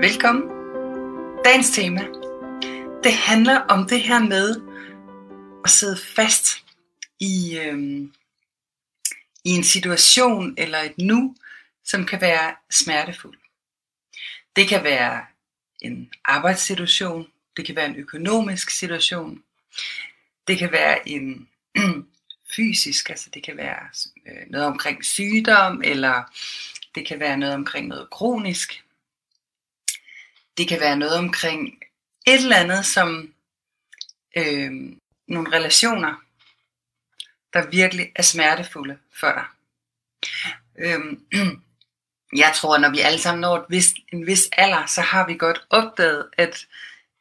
Velkommen. Dagens tema, det handler om det her med at sidde fast i, øhm, i en situation eller et nu, som kan være smertefuld. Det kan være en arbejdssituation, det kan være en økonomisk situation, det kan være en fysisk, altså det kan være øh, noget omkring sygdom, eller det kan være noget omkring noget kronisk. Det kan være noget omkring et eller andet, som øh, nogle relationer, der virkelig er smertefulde for dig. Øh, jeg tror, når vi alle sammen når et vis, en vis alder, så har vi godt opdaget, at,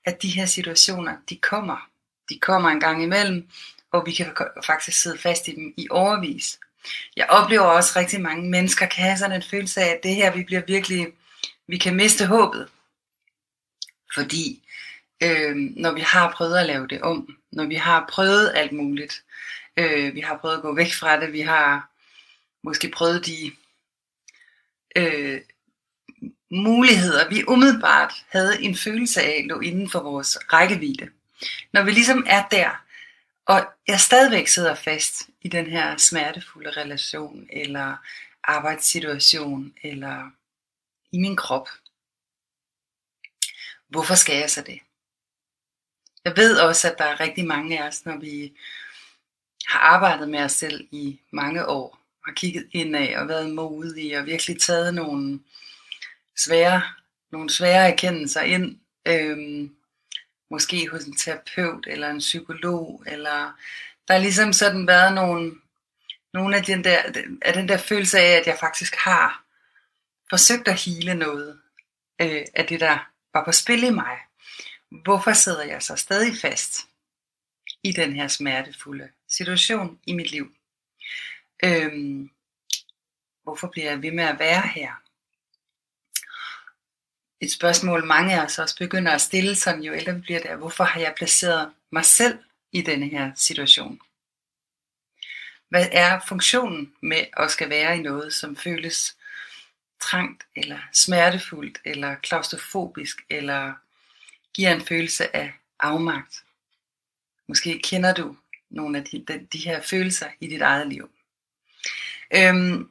at de her situationer, de kommer. De kommer en gang imellem, og vi kan faktisk sidde fast i dem i overvis. Jeg oplever også rigtig mange mennesker kan have sådan en følelse af, at det her, vi bliver virkelig, vi kan miste håbet. Fordi øh, når vi har prøvet at lave det om, når vi har prøvet alt muligt, øh, vi har prøvet at gå væk fra det, vi har måske prøvet de øh, muligheder, vi umiddelbart havde en følelse af, lå inden for vores rækkevidde. Når vi ligesom er der, og jeg stadigvæk sidder fast i den her smertefulde relation, eller arbejdssituation, eller i min krop. Hvorfor skal jeg så det? Jeg ved også, at der er rigtig mange af os, når vi har arbejdet med os selv i mange år, har kigget indad og været modige og virkelig taget nogle svære, nogle svære erkendelser ind, øhm, måske hos en terapeut eller en psykolog, eller der har ligesom sådan været nogle, nogle af, den der, af den der følelse af, at jeg faktisk har forsøgt at hele noget øh, af det, der var på spil i mig. Hvorfor sidder jeg så stadig fast i den her smertefulde situation i mit liv? Øhm, hvorfor bliver jeg ved med at være her? et spørgsmål, mange af os også begynder at stille sådan, jo ældre vi bliver der. Hvorfor har jeg placeret mig selv i denne her situation? Hvad er funktionen med at skal være i noget, som føles trangt, eller smertefuldt, eller klaustrofobisk, eller giver en følelse af afmagt? Måske kender du nogle af de, de, de her følelser i dit eget liv. Øhm,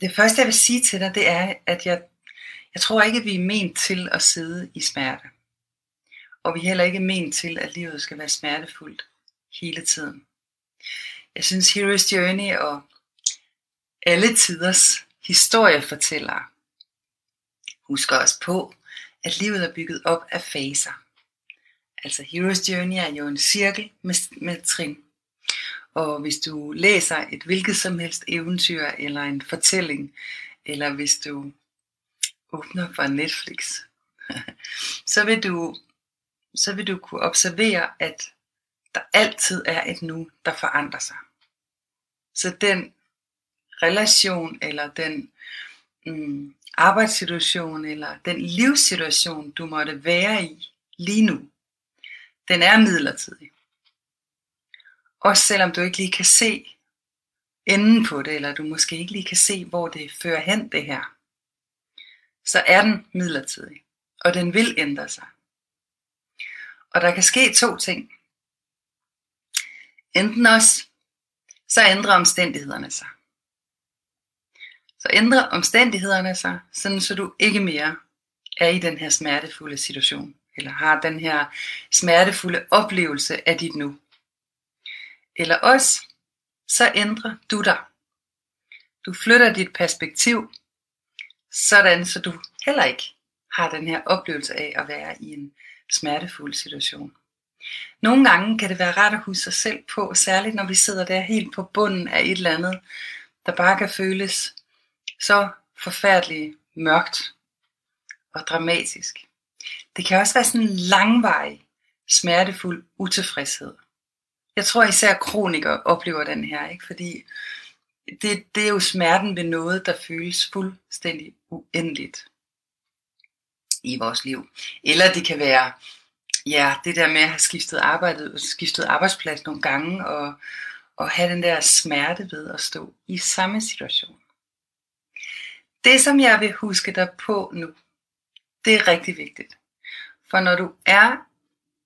det første jeg vil sige til dig, det er, at jeg jeg tror ikke, vi er ment til at sidde i smerte. Og vi er heller ikke ment til, at livet skal være smertefuldt hele tiden. Jeg synes, Hero's Journey og alle tiders historiefortællere husker os på, at livet er bygget op af faser. Altså Hero's Journey er jo en cirkel med, med trin. Og hvis du læser et hvilket som helst eventyr eller en fortælling, eller hvis du åbner for Netflix, så vil du så vil du kunne observere, at der altid er et nu, der forandrer sig. Så den relation, eller den mm, arbejdssituation, eller den livssituation, du måtte være i lige nu, den er midlertidig. Også selvom du ikke lige kan se enden på det, eller du måske ikke lige kan se, hvor det fører hen det her så er den midlertidig, og den vil ændre sig. Og der kan ske to ting. Enten også, så ændrer omstændighederne sig. Så ændrer omstændighederne sig, sådan så du ikke mere er i den her smertefulde situation, eller har den her smertefulde oplevelse af dit nu. Eller også, så ændrer du dig. Du flytter dit perspektiv sådan så du heller ikke har den her oplevelse af at være i en smertefuld situation. Nogle gange kan det være rart at huske sig selv på, særligt når vi sidder der helt på bunden af et eller andet, der bare kan føles så forfærdeligt mørkt og dramatisk. Det kan også være sådan en langvarig, smertefuld utilfredshed. Jeg tror især kronikere oplever den her, ikke? fordi det, det er jo smerten ved noget, der føles fuldstændig uendeligt i vores liv. Eller det kan være ja, det der med at have skiftet, arbejdet, skiftet arbejdsplads nogle gange, og, og have den der smerte ved at stå i samme situation. Det, som jeg vil huske dig på nu, det er rigtig vigtigt. For når du er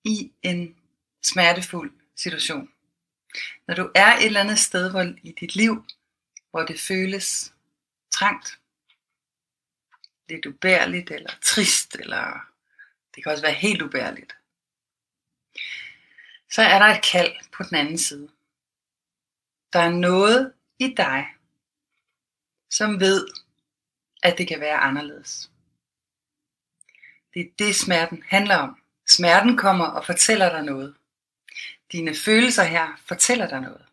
i en smertefuld situation, når du er et eller andet sted hvor, i dit liv, hvor det føles trangt, lidt ubærligt, eller trist, eller det kan også være helt ubærligt, så er der et kald på den anden side. Der er noget i dig, som ved, at det kan være anderledes. Det er det, smerten handler om. Smerten kommer og fortæller dig noget. Dine følelser her fortæller dig noget.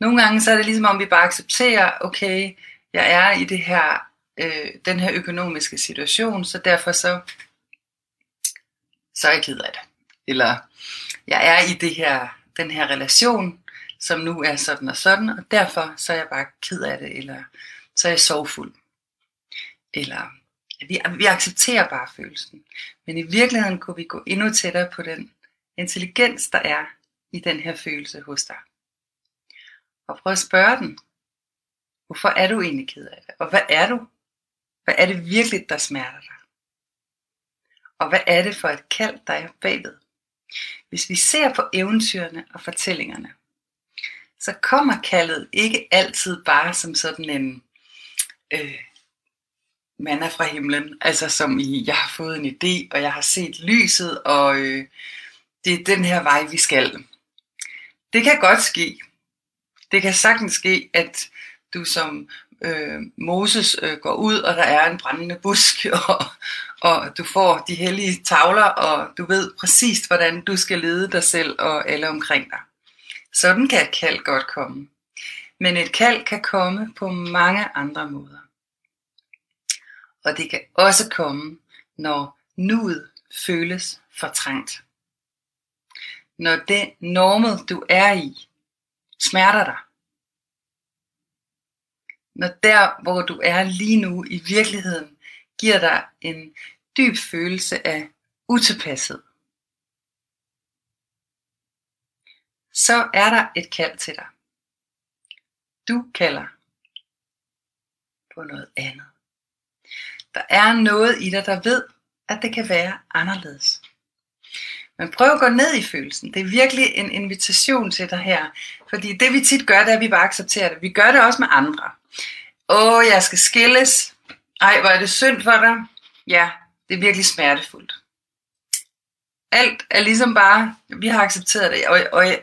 Nogle gange så er det ligesom om vi bare accepterer, okay, jeg er i det her, øh, den her økonomiske situation, så derfor så, så er jeg ked af det. Eller jeg er i det her, den her relation, som nu er sådan og sådan, og derfor så er jeg bare ked af det, eller så er jeg sorgfuld. Eller vi, vi accepterer bare følelsen. Men i virkeligheden kunne vi gå endnu tættere på den intelligens, der er i den her følelse hos dig. Og prøv at spørge den, hvorfor er du egentlig ked af det? Og hvad er du? Hvad er det virkelig, der smerter dig? Og hvad er det for et kald, der er bagved? Hvis vi ser på eventyrene og fortællingerne, så kommer kaldet ikke altid bare som sådan en øh, mand fra himlen, altså som i, jeg har fået en idé, og jeg har set lyset, og øh, det er den her vej, vi skal. Det kan godt ske. Det kan sagtens ske, at du som øh, Moses øh, går ud, og der er en brændende busk, og, og du får de hellige tavler, og du ved præcis, hvordan du skal lede dig selv og alle omkring dig. Sådan kan et kald godt komme. Men et kald kan komme på mange andre måder. Og det kan også komme, når nuet føles fortrængt. Når det normet, du er i, smerter dig. Når der, hvor du er lige nu i virkeligheden, giver dig en dyb følelse af utilpasset. Så er der et kald til dig. Du kalder på noget andet. Der er noget i dig, der ved, at det kan være anderledes. Men prøv at gå ned i følelsen. Det er virkelig en invitation til dig her. Fordi det vi tit gør, det er, at vi bare accepterer det. Vi gør det også med andre. Åh, jeg skal skilles. Ej, hvor er det synd for dig. Ja, det er virkelig smertefuldt. Alt er ligesom bare, vi har accepteret det. Og, og,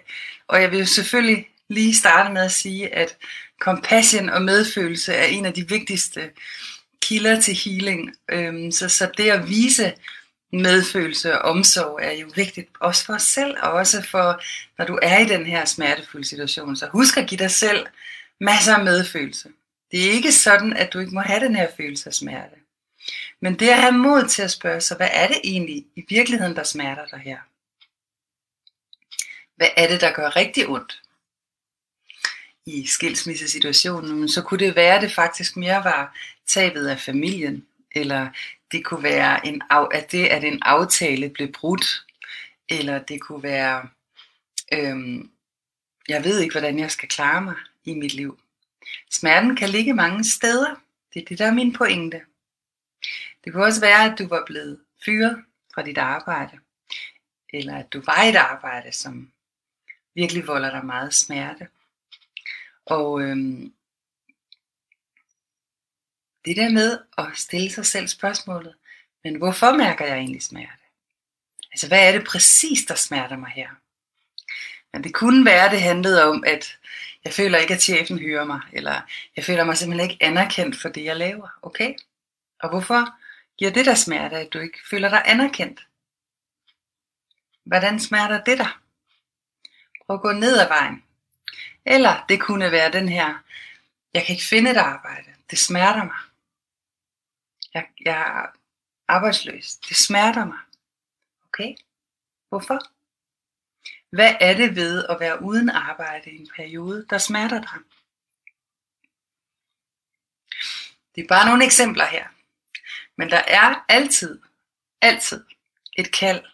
og jeg vil jo selvfølgelig lige starte med at sige, at compassion og medfølelse er en af de vigtigste kilder til healing. Øhm, så, så det at vise medfølelse og omsorg er jo vigtigt, også for os selv, og også for, når du er i den her smertefulde situation. Så husk at give dig selv masser af medfølelse. Det er ikke sådan, at du ikke må have den her følelse af smerte. Men det at have mod til at spørge sig, hvad er det egentlig i virkeligheden, der smerter dig her? Hvad er det, der gør rigtig ondt? i skilsmissesituationen, så kunne det være, at det faktisk mere var tabet af familien, eller det kunne være, en, at det, at en aftale blev brudt, eller det kunne være, øhm, jeg ved ikke, hvordan jeg skal klare mig i mit liv. Smerten kan ligge mange steder. Det er det, der er min pointe. Det kunne også være, at du var blevet fyret fra dit arbejde, eller at du var i et arbejde, som virkelig volder dig meget smerte. Og øhm, det der med at stille sig selv spørgsmålet, men hvorfor mærker jeg egentlig smerte? Altså hvad er det præcis, der smerter mig her? Men det kunne være, at det handlede om, at jeg føler ikke, at chefen hører mig, eller jeg føler mig simpelthen ikke anerkendt for det, jeg laver. Okay? Og hvorfor giver det der smerte, at du ikke føler dig anerkendt? Hvordan smerter det dig? Prøv at gå ned ad vejen. Eller det kunne være den her, Jeg kan ikke finde et arbejde. Det smerter mig. Jeg, jeg er arbejdsløs. Det smerter mig. Okay? Hvorfor? Hvad er det ved at være uden arbejde i en periode, der smerter dig? Det er bare nogle eksempler her. Men der er altid, altid et kald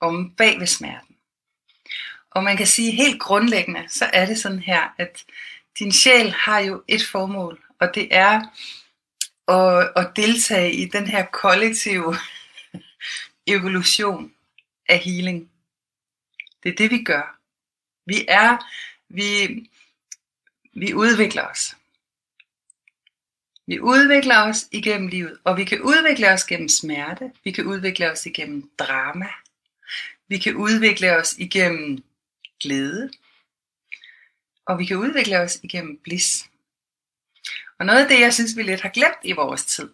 om bag ved smerten. Og man kan sige helt grundlæggende, så er det sådan her, at din sjæl har jo et formål, og det er at, at deltage i den her kollektive evolution af healing. Det er det, vi gør. Vi er, vi, vi udvikler os. Vi udvikler os igennem livet, og vi kan udvikle os gennem smerte, vi kan udvikle os igennem drama, vi kan udvikle os igennem glæde, og vi kan udvikle os igennem bliss. Og noget af det, jeg synes, vi lidt har glemt i vores tid,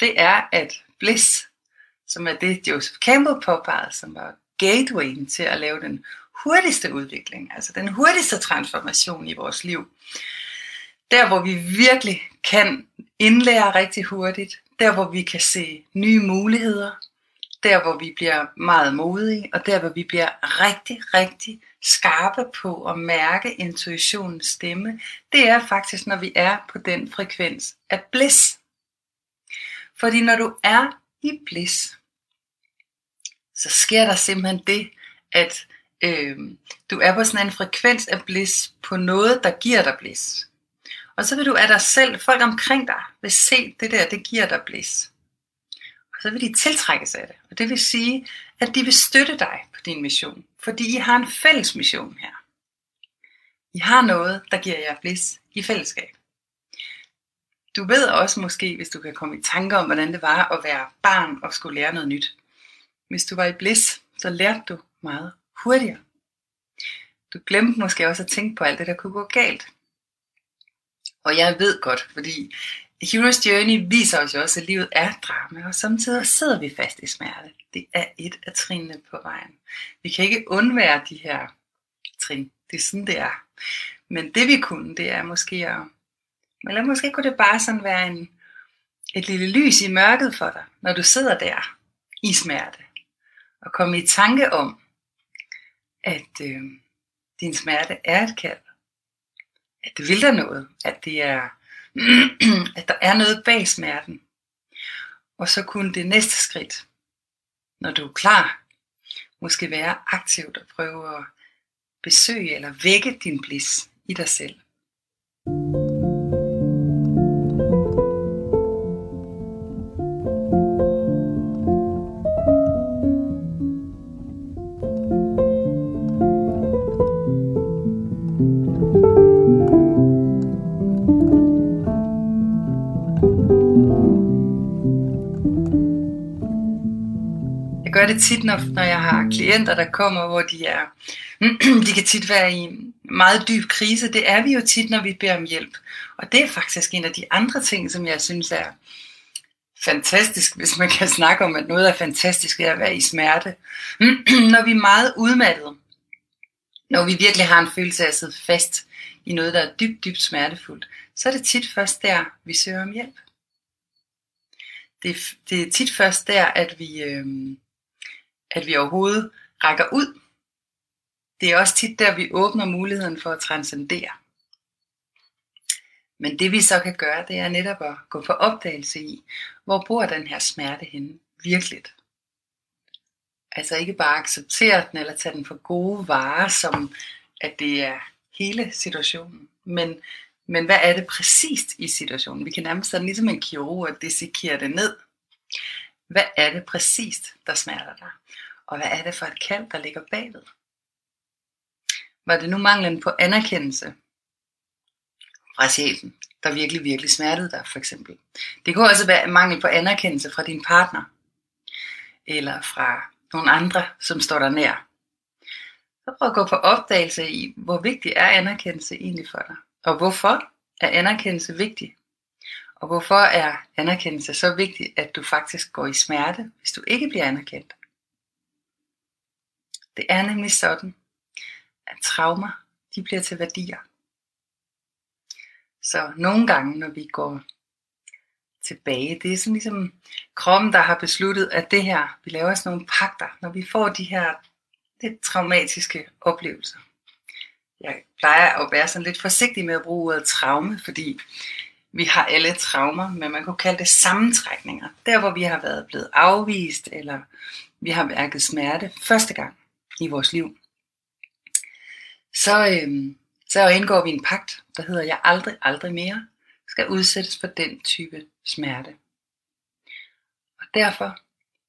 det er, at bliss, som er det, Joseph Campbell påpegede, som var gatewayen til at lave den hurtigste udvikling, altså den hurtigste transformation i vores liv. Der, hvor vi virkelig kan indlære rigtig hurtigt, der, hvor vi kan se nye muligheder, der, hvor vi bliver meget modige, og der, hvor vi bliver rigtig, rigtig skarpe på at mærke intuitionens stemme, det er faktisk, når vi er på den frekvens af bliss. Fordi når du er i bliss, så sker der simpelthen det, at øh, du er på sådan en frekvens af bliss på noget, der giver dig bliss. Og så vil du af dig selv, folk omkring dig, vil se det der, det giver dig bliss. Så vil de tiltrækkes af det. Og det vil sige, at de vil støtte dig på din mission. Fordi I har en fælles mission her. I har noget, der giver jer bliss i fællesskab. Du ved også måske, hvis du kan komme i tanker om, hvordan det var at være barn og skulle lære noget nyt. Hvis du var i bliss, så lærte du meget hurtigere. Du glemte måske også at tænke på alt det, der kunne gå galt. Og jeg ved godt, fordi Hero's Journey viser os jo også, at livet er drama, og samtidig sidder vi fast i smerte. Det er et af trinene på vejen. Vi kan ikke undvære de her trin. Det er sådan, det er. Men det vi kunne, det er måske at... Eller måske kunne det bare sådan være en, et lille lys i mørket for dig, når du sidder der i smerte. Og komme i tanke om, at øh, din smerte er et kald at det vil der noget, at det er, at der er noget bag smerten. Og så kunne det næste skridt, når du er klar, måske være aktivt at prøve at besøge eller vække din blis i dig selv. Gør det tit, når, når jeg har klienter, der kommer, hvor de er, de kan tit være i en meget dyb krise. Det er vi jo tit, når vi beder om hjælp. Og det er faktisk en af de andre ting, som jeg synes er fantastisk, hvis man kan snakke om, at noget er fantastisk ved at være i smerte. når vi er meget udmattede, når vi virkelig har en følelse af at sidde fast i noget, der er dybt, dybt smertefuldt, så er det tit først der, vi søger om hjælp. Det, det er tit først der, at vi, øh, at vi overhovedet rækker ud. Det er også tit der, vi åbner muligheden for at transcendere. Men det vi så kan gøre, det er netop at gå for opdagelse i, hvor bor den her smerte henne virkeligt. Altså ikke bare acceptere den eller tage den for gode varer, som at det er hele situationen. Men, men hvad er det præcist i situationen? Vi kan nærmest sådan ligesom en kirurg at dissekere det ned. Hvad er det præcist, der smerter dig? Og hvad er det for et kald, der ligger bagved? Var det nu manglen på anerkendelse fra chefen, der virkelig, virkelig smertede dig, for eksempel? Det kunne også være mangel på anerkendelse fra din partner, eller fra nogle andre, som står der nær. Så prøv at gå på opdagelse i, hvor vigtig er anerkendelse egentlig for dig? Og hvorfor er anerkendelse vigtig? Og hvorfor er anerkendelse så vigtig, at du faktisk går i smerte, hvis du ikke bliver anerkendt? Det er nemlig sådan, at traumer, de bliver til værdier. Så nogle gange, når vi går tilbage, det er sådan ligesom kroppen, der har besluttet, at det her, vi laver sådan nogle pakter, når vi får de her lidt traumatiske oplevelser. Jeg plejer at være sådan lidt forsigtig med at bruge ordet traume, fordi vi har alle traumer, men man kunne kalde det sammentrækninger. Der, hvor vi har været blevet afvist, eller vi har mærket smerte første gang i vores liv. Så, øhm, så indgår vi en pagt, der hedder, jeg aldrig, aldrig mere skal udsættes for den type smerte. Og derfor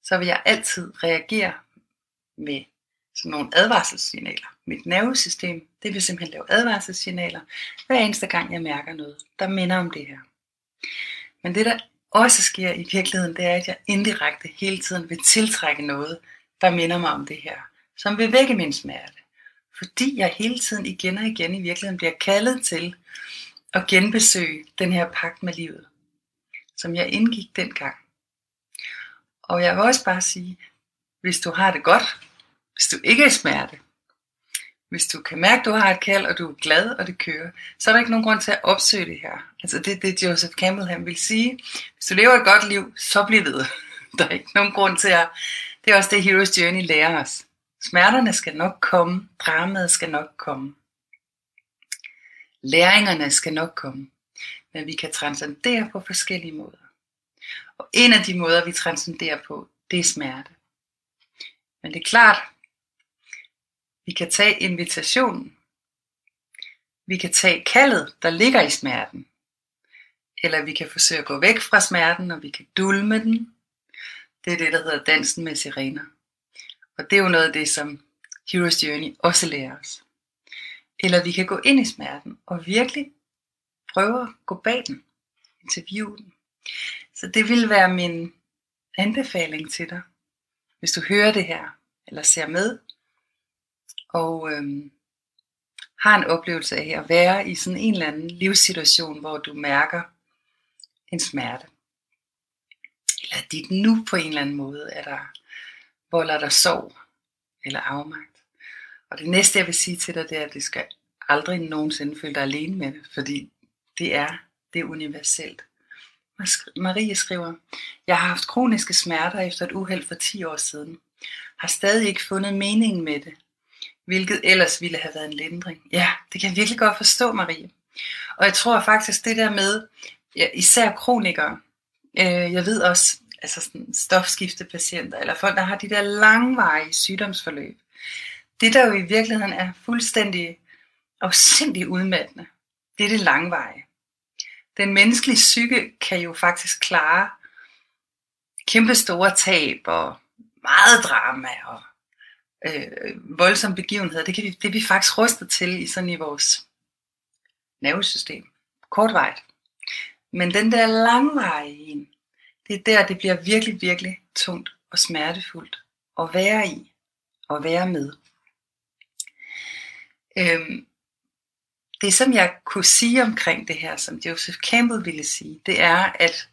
så vil jeg altid reagere med sådan nogle advarselssignaler. Mit nervesystem, det vil simpelthen lave advarselssignaler, hver eneste gang jeg mærker noget, der minder om det her. Men det der også sker i virkeligheden, det er, at jeg indirekte hele tiden vil tiltrække noget, der minder mig om det her, som vil vække min smerte. Fordi jeg hele tiden igen og igen i virkeligheden bliver kaldet til at genbesøge den her pagt med livet, som jeg indgik dengang. Og jeg vil også bare sige, hvis du har det godt, hvis du ikke er smerte, hvis du kan mærke, at du har et kald, og du er glad, og det kører, så er der ikke nogen grund til at opsøge det her. Altså det det, Joseph Campbell han vil sige. Hvis du lever et godt liv, så bliv ved. Der er ikke nogen grund til at... Det er også det, Hero's Journey lærer os. Smerterne skal nok komme. Dramaet skal nok komme. Læringerne skal nok komme. Men vi kan transcendere på forskellige måder. Og en af de måder, vi transcenderer på, det er smerte. Men det er klart, vi kan tage invitationen. Vi kan tage kaldet, der ligger i smerten. Eller vi kan forsøge at gå væk fra smerten, og vi kan dulme den. Det er det, der hedder dansen med sirener. Og det er jo noget af det, som Hero's Journey også lærer os. Eller vi kan gå ind i smerten og virkelig prøve at gå bag den, interviewe den. Så det vil være min anbefaling til dig, hvis du hører det her, eller ser med, og øhm, har en oplevelse af at være i sådan en eller anden livssituation, hvor du mærker en smerte. Eller dit nu på en eller anden måde er der, volder dig sorg eller afmagt. Og det næste jeg vil sige til dig, det er, at det skal aldrig nogensinde føle dig alene med det, fordi det er, det er universelt. Marie skriver, jeg har haft kroniske smerter efter et uheld for 10 år siden. Har stadig ikke fundet meningen med det, hvilket ellers ville have været en lindring. Ja, det kan jeg virkelig godt forstå, Marie. Og jeg tror faktisk, det der med, ja, især kronikere, øh, jeg ved også, altså sådan stofskiftepatienter, eller folk, der har de der langvarige sygdomsforløb, det der jo i virkeligheden er fuldstændig afsindig udmattende, det er det langvarige. Den menneskelige psyke kan jo faktisk klare kæmpe store tab og meget drama og øh, voldsomme begivenheder, det, kan vi, det er vi faktisk rustet til i sådan i vores nervesystem. Kortvejt. Men den der langvarige en, det er der, det bliver virkelig, virkelig tungt og smertefuldt at være i og være med. Øhm, det som jeg kunne sige omkring det her, som Joseph Campbell ville sige, det er, at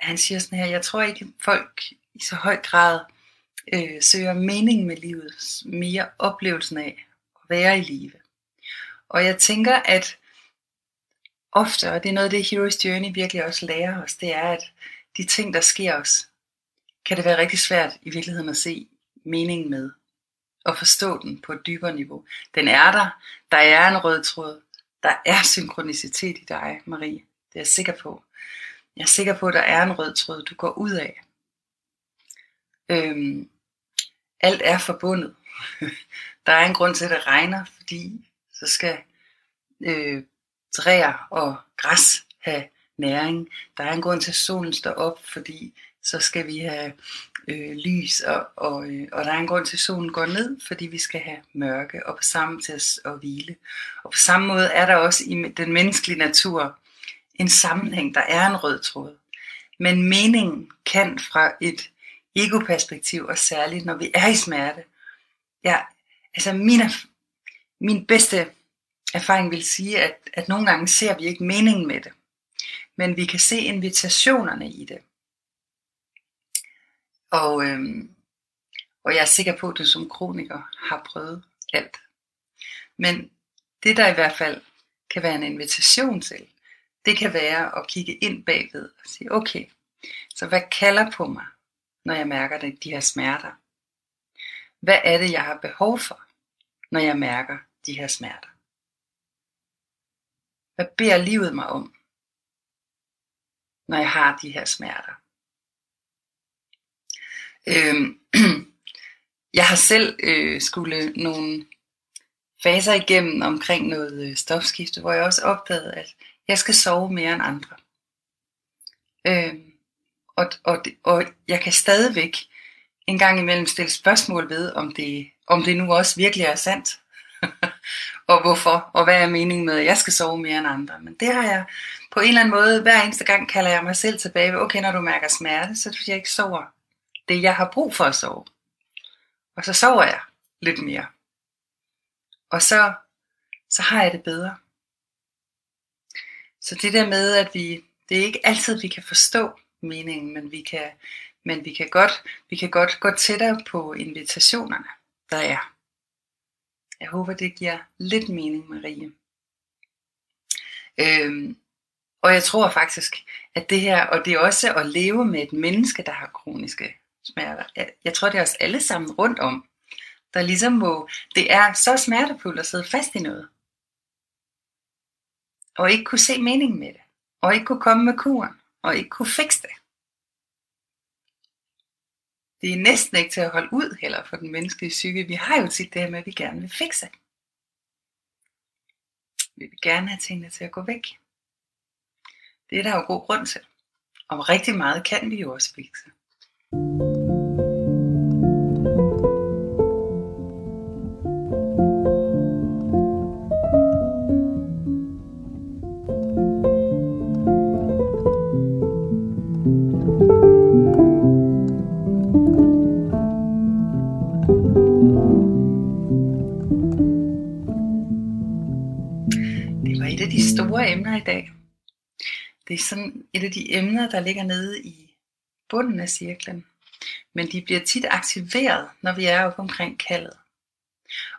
han siger sådan her, jeg tror ikke, folk i så høj grad øh, søger mening med livet, mere oplevelsen af at være i live. Og jeg tænker, at ofte, og det er noget af det Hero's Journey virkelig også lærer os, det er, at de ting, der sker os, kan det være rigtig svært i virkeligheden at se mening med og forstå den på et dybere niveau. Den er der. Der er en rød tråd. Der er synkronicitet i dig, Marie. Det er jeg sikker på. Jeg er sikker på, at der er en rød tråd, du går ud af. Øhm, alt er forbundet. der er en grund til, at det regner, fordi så skal øh, træer og græs have næring. Der er en grund til, at solen står op, fordi så skal vi have øh, lys, og, og, øh, og der er en grund til, at solen går ned, fordi vi skal have mørke, og på samme til at, at hvile. Og på samme måde er der også i den menneskelige natur en sammenhæng, der er en rød tråd. Men meningen kan fra et egoperspektiv, og særligt når vi er i smerte, ja, altså min, min bedste erfaring vil sige, at, at nogle gange ser vi ikke meningen med det. Men vi kan se invitationerne i det. Og, øhm, og jeg er sikker på, at du som kroniker har prøvet alt. Men det der i hvert fald kan være en invitation til, det kan være at kigge ind bagved og sige, okay, så hvad kalder på mig, når jeg mærker det, de her smerter? Hvad er det, jeg har behov for, når jeg mærker de her smerter? Hvad beder livet mig om, når jeg har de her smerter? Øhm, jeg har selv øh, skulle nogle faser igennem omkring noget øh, stofskifte, hvor jeg også opdagede, at jeg skal sove mere end andre. Øhm, og, og, og jeg kan stadigvæk en gang imellem stille spørgsmål ved, om det, om det nu også virkelig er sandt og hvorfor, og hvad er meningen med, at jeg skal sove mere end andre. Men det har jeg på en eller anden måde, hver eneste gang kalder jeg mig selv tilbage, okay, når du mærker smerte, så du jeg ikke sover det, jeg har brug for at sove. Og så sover jeg lidt mere. Og så, så har jeg det bedre. Så det der med, at vi, det er ikke altid, vi kan forstå meningen, men vi kan, men vi kan godt, vi kan godt gå tættere på invitationerne, der er. Jeg håber, det giver lidt mening, Marie. Øhm, og jeg tror faktisk, at det her, og det er også at leve med et menneske, der har kroniske smerter. Jeg, jeg tror, det er os alle sammen rundt om, der ligesom må, det er så smertefuldt at sidde fast i noget. Og ikke kunne se mening med det. Og ikke kunne komme med kuren. Og ikke kunne fikse det. Det er næsten ikke til at holde ud heller for den menneskelige psyke. Vi har jo tit det her med, at vi gerne vil fikse. Vi vil gerne have tingene til at gå væk. Det er der jo god grund til. Og rigtig meget kan vi jo også fikse. i Sådan et af de emner, der ligger nede i bunden af cirklen. Men de bliver tit aktiveret, når vi er oppe omkring kaldet.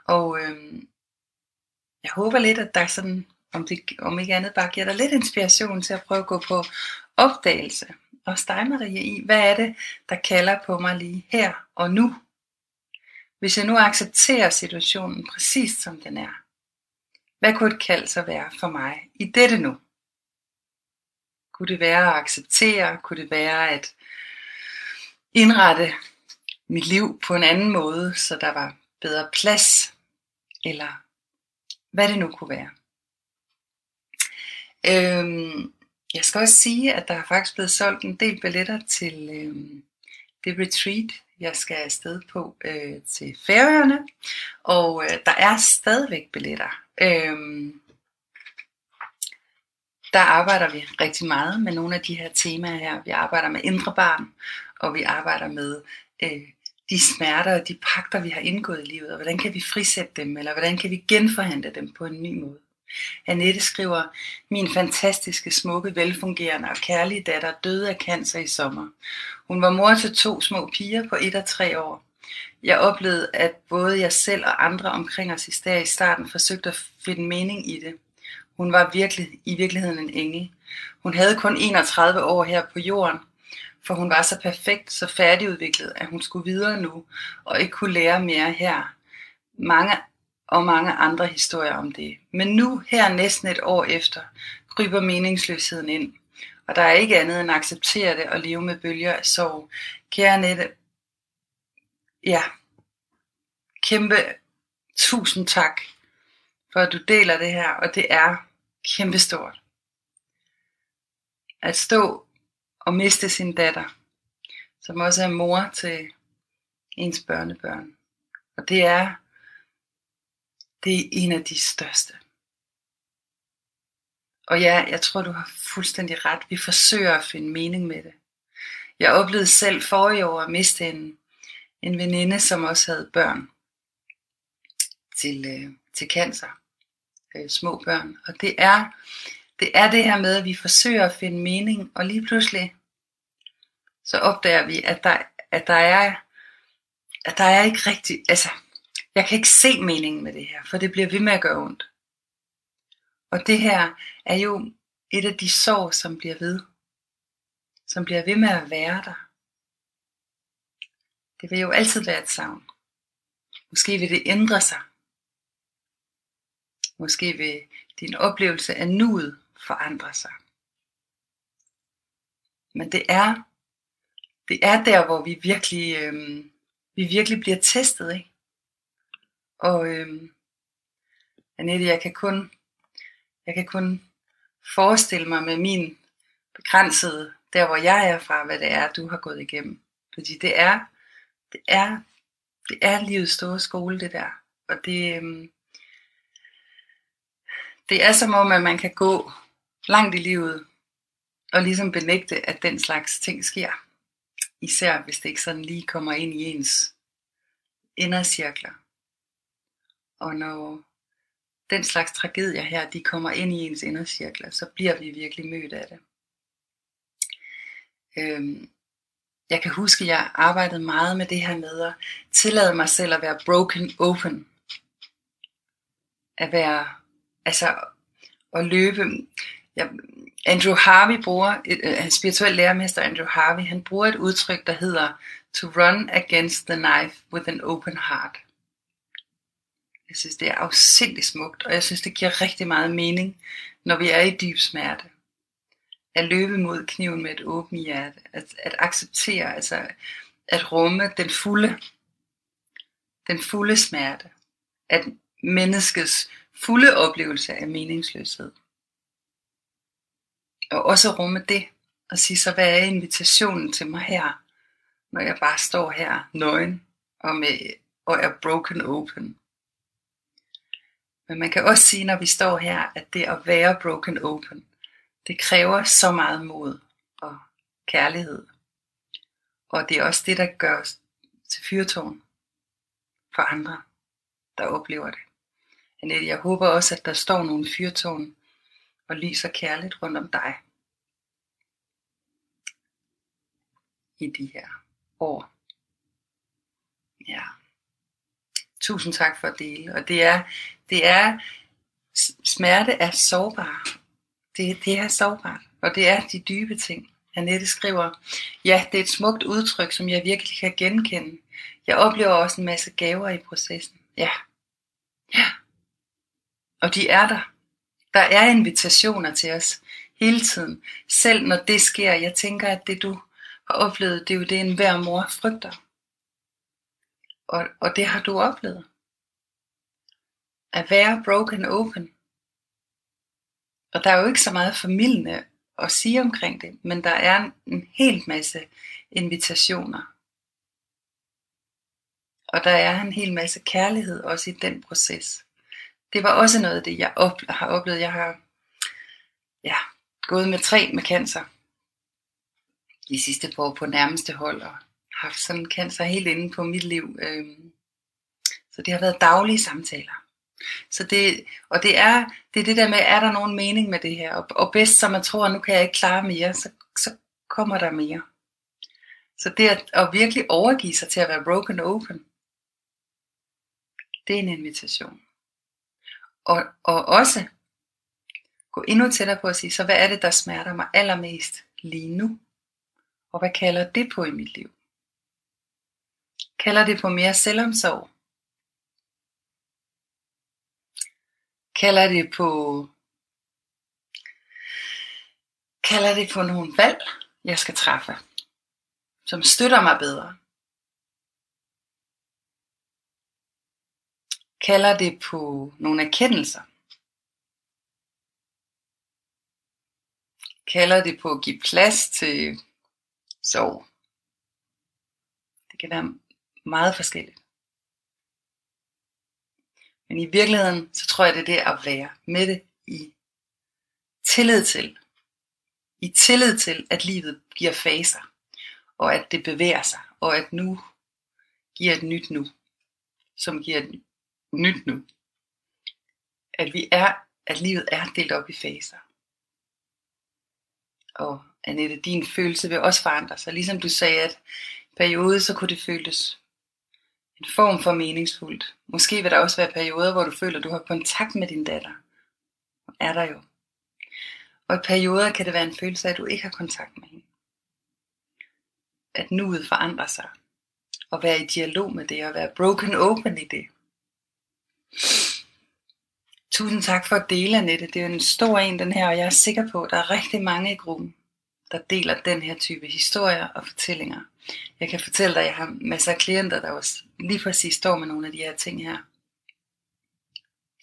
Og øhm, jeg håber lidt, at der sådan, om, det, om ikke andet bare giver dig lidt inspiration til at prøve at gå på opdagelse. Og dig, Marie, i, hvad er det, der kalder på mig lige her og nu? Hvis jeg nu accepterer situationen præcis som den er, hvad kunne et kald så være for mig i dette nu? Kunne det være at acceptere? Kunne det være at indrette mit liv på en anden måde, så der var bedre plads? Eller hvad det nu kunne være. Øhm, jeg skal også sige, at der er faktisk blevet solgt en del billetter til øhm, det retreat, jeg skal afsted på øh, til Færøerne. Og øh, der er stadigvæk billetter. Øhm, der arbejder vi rigtig meget med nogle af de her temaer her. Vi arbejder med indre barn, og vi arbejder med øh, de smerter og de pakter, vi har indgået i livet, og hvordan kan vi frisætte dem, eller hvordan kan vi genforhandle dem på en ny måde. Annette skriver, min fantastiske, smukke, velfungerende og kærlige datter døde af cancer i sommer. Hun var mor til to små piger på et og tre år. Jeg oplevede, at både jeg selv og andre omkring os i starten forsøgte at finde mening i det. Hun var virkelig, i virkeligheden en engel. Hun havde kun 31 år her på jorden, for hun var så perfekt, så færdigudviklet, at hun skulle videre nu, og ikke kunne lære mere her. Mange og mange andre historier om det. Men nu, her næsten et år efter, kryber meningsløsheden ind. Og der er ikke andet end at acceptere det og leve med bølger af sorg. Kære Nette, ja, kæmpe tusind tak for at du deler det her, og det er kæmpestort. At stå og miste sin datter, som også er mor til ens børnebørn. Og det er, det er en af de største. Og ja, jeg tror, du har fuldstændig ret. Vi forsøger at finde mening med det. Jeg oplevede selv forrige år at miste en, en veninde, som også havde børn til, øh, til cancer. Øh, små børn. Og det er, det er det her med, at vi forsøger at finde mening, og lige pludselig så opdager vi, at der, at der er at der er ikke rigtig, altså, jeg kan ikke se meningen med det her, for det bliver ved med at gøre ondt. Og det her er jo et af de sår, som bliver ved. Som bliver ved med at være der. Det vil jo altid være et savn. Måske vil det ændre sig. Måske vil din oplevelse af nuet forandre sig. Men det er, det er der, hvor vi virkelig, øhm, vi virkelig bliver testet, ikke? Og øhm, Annette, jeg kan kun, jeg kan kun forestille mig med min begrænsede, der hvor jeg er fra, hvad det er, du har gået igennem. Fordi det er, det er, det er livets store skole, det der. Og det, øhm, det er som om, at man kan gå langt i livet og ligesom benægte, at den slags ting sker. Især hvis det ikke sådan lige kommer ind i ens indercirkler. Og når den slags tragedier her, de kommer ind i ens indercirkler, så bliver vi virkelig mødt af det. Øhm, jeg kan huske, at jeg arbejdede meget med det her med at tillade mig selv at være broken open. At være, altså at løbe. Ja, Andrew Harvey bruger, øh, øh, en spirituel lærermester Andrew Harvey, han bruger et udtryk, der hedder to run against the knife with an open heart. Jeg synes, det er afsindigt smukt, og jeg synes, det giver rigtig meget mening, når vi er i dyb smerte. At løbe mod kniven med et åbent hjerte. At, at acceptere, altså at rumme den fulde, den fulde smerte. At menneskets fulde oplevelse af meningsløshed. Og også rumme det, og sige så, hvad er invitationen til mig her, når jeg bare står her nøgen og, med, og er broken open. Men man kan også sige, når vi står her, at det at være broken open, det kræver så meget mod og kærlighed. Og det er også det, der gør os til fyrtårn for andre, der oplever det. Annette, jeg håber også, at der står nogle fyrtårn og lyser kærligt rundt om dig. I de her år. Ja. Tusind tak for at dele. Og det er, det er, smerte er sårbar. Det, det er sårbart. Og det er de dybe ting. Annette skriver, ja, det er et smukt udtryk, som jeg virkelig kan genkende. Jeg oplever også en masse gaver i processen. Ja. Ja. Og de er der. Der er invitationer til os hele tiden. Selv når det sker, jeg tænker, at det du har oplevet, det er jo det, en hver mor frygter. Og, og det har du oplevet. At være broken open. Og der er jo ikke så meget familie at sige omkring det, men der er en, en hel masse invitationer. Og der er en hel masse kærlighed også i den proces det var også noget af det, jeg op, har oplevet. Jeg har ja, gået med tre med cancer de sidste par år på nærmeste hold, og haft sådan cancer helt inde på mit liv. Øhm, så det har været daglige samtaler. Så det, og det er, det er det der med, er der nogen mening med det her? Og, og bedst som man tror, nu kan jeg ikke klare mere, så, så kommer der mere. Så det at, at virkelig overgive sig til at være broken open, det er en invitation. Og, og også gå endnu tættere på at sige, så hvad er det, der smerter mig allermest lige nu? Og hvad kalder det på i mit liv? Kalder det på mere selvomsorg? Kalder det på kalder det på nogle valg, jeg skal træffe, som støtter mig bedre. Kalder det på nogle erkendelser. Kalder det på at give plads til sorg. Det kan være meget forskelligt. Men i virkeligheden, så tror jeg, det er det at være med det i tillid til. I tillid til, at livet giver faser, og at det bevæger sig, og at nu giver et nyt nu, som giver et nyt nu. At vi er, at livet er delt op i faser. Og Annette, din følelse vil også forandre sig. Ligesom du sagde, at periode, så kunne det føles en form for meningsfuldt. Måske vil der også være perioder, hvor du føler, at du har kontakt med din datter. Og er der jo. Og i perioder kan det være en følelse af, at du ikke har kontakt med hende. At nuet forandrer sig. Og være i dialog med det, og være broken open i det. Tusind tak for at dele, Annette. Det er en stor en, den her, og jeg er sikker på, at der er rigtig mange i gruppen, der deler den her type historier og fortællinger. Jeg kan fortælle dig, at jeg har masser af klienter, der også lige præcis står med nogle af de her ting her.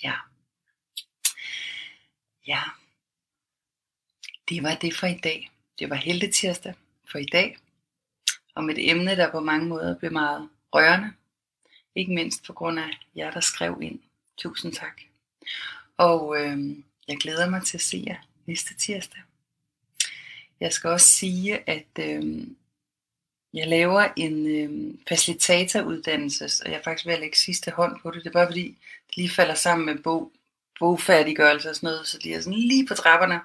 Ja. Ja. Det var det for i dag. Det var heldig tirsdag for i dag. Om et emne, der på mange måder blev meget rørende. Ikke mindst på grund af jer, der skrev ind. Tusind tak. Og øh, jeg glæder mig til at se jer næste tirsdag. Jeg skal også sige, at øh, jeg laver en øh, facilitatoruddannelse, og jeg er faktisk ved at lægge sidste hånd på det. Det er bare fordi, det lige falder sammen med bog, bogfærdiggørelse og sådan noget, så de er sådan lige på trapperne.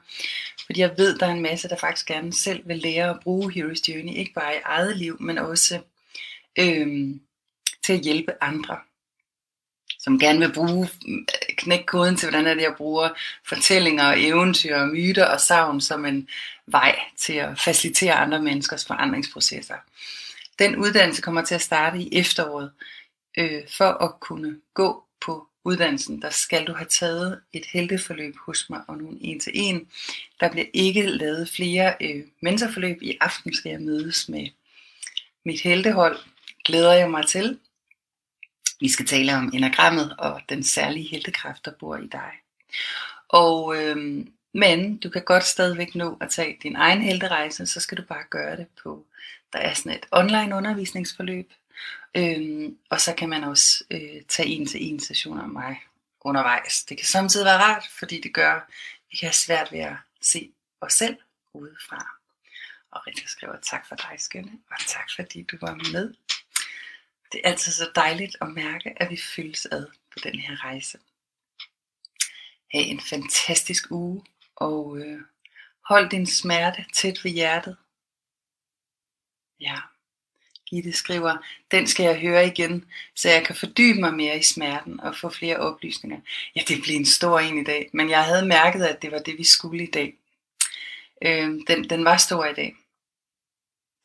Fordi jeg ved, der er en masse, der faktisk gerne selv vil lære at bruge Hero's Journey, ikke bare i eget liv, men også øh, til at hjælpe andre som gerne vil bruge, mm, knække koden til, hvordan er det, jeg bruger fortællinger, eventyr, myter og savn som en vej til at facilitere andre menneskers forandringsprocesser. Den uddannelse kommer til at starte i efteråret. Øh, for at kunne gå på uddannelsen, der skal du have taget et helteforløb hos mig og nogle en til en. Der bliver ikke lavet flere øh, mentorforløb. I aften skal jeg mødes med mit heltehold. Glæder jeg mig til. Vi skal tale om enagrammet og den særlige heltekraft, der bor i dig. Og, øh, men du kan godt stadigvæk nå at tage din egen helterejse, så skal du bare gøre det på, der er sådan et online undervisningsforløb, Øhm, og så kan man også øh, tage en til en sessioner af mig undervejs. Det kan samtidig være rart, fordi det gør, at vi kan have svært ved at se os selv udefra. Og rigtig skriver tak for dig, skønne, og tak fordi du var med. Det er altid så dejligt at mærke, at vi fyldes ad på den her rejse. Ha' en fantastisk uge, og øh, hold din smerte tæt ved hjertet. Ja, Gitte skriver, den skal jeg høre igen, så jeg kan fordybe mig mere i smerten og få flere oplysninger. Ja, det bliver en stor en i dag, men jeg havde mærket, at det var det, vi skulle i dag. Øh, den, den var stor i dag.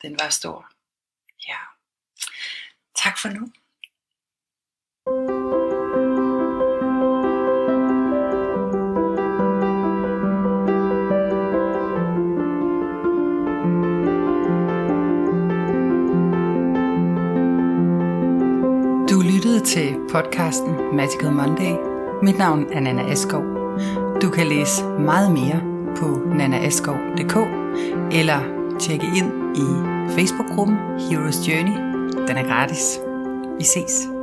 Den var stor. Tak for nu. Du lyttede til podcasten Magical Monday. Mit navn er Nana Eskov. Du kan læse meget mere på nanaeskov.dk eller tjekke ind i Facebook-gruppen Heroes Journey den er gratis. Vi ses.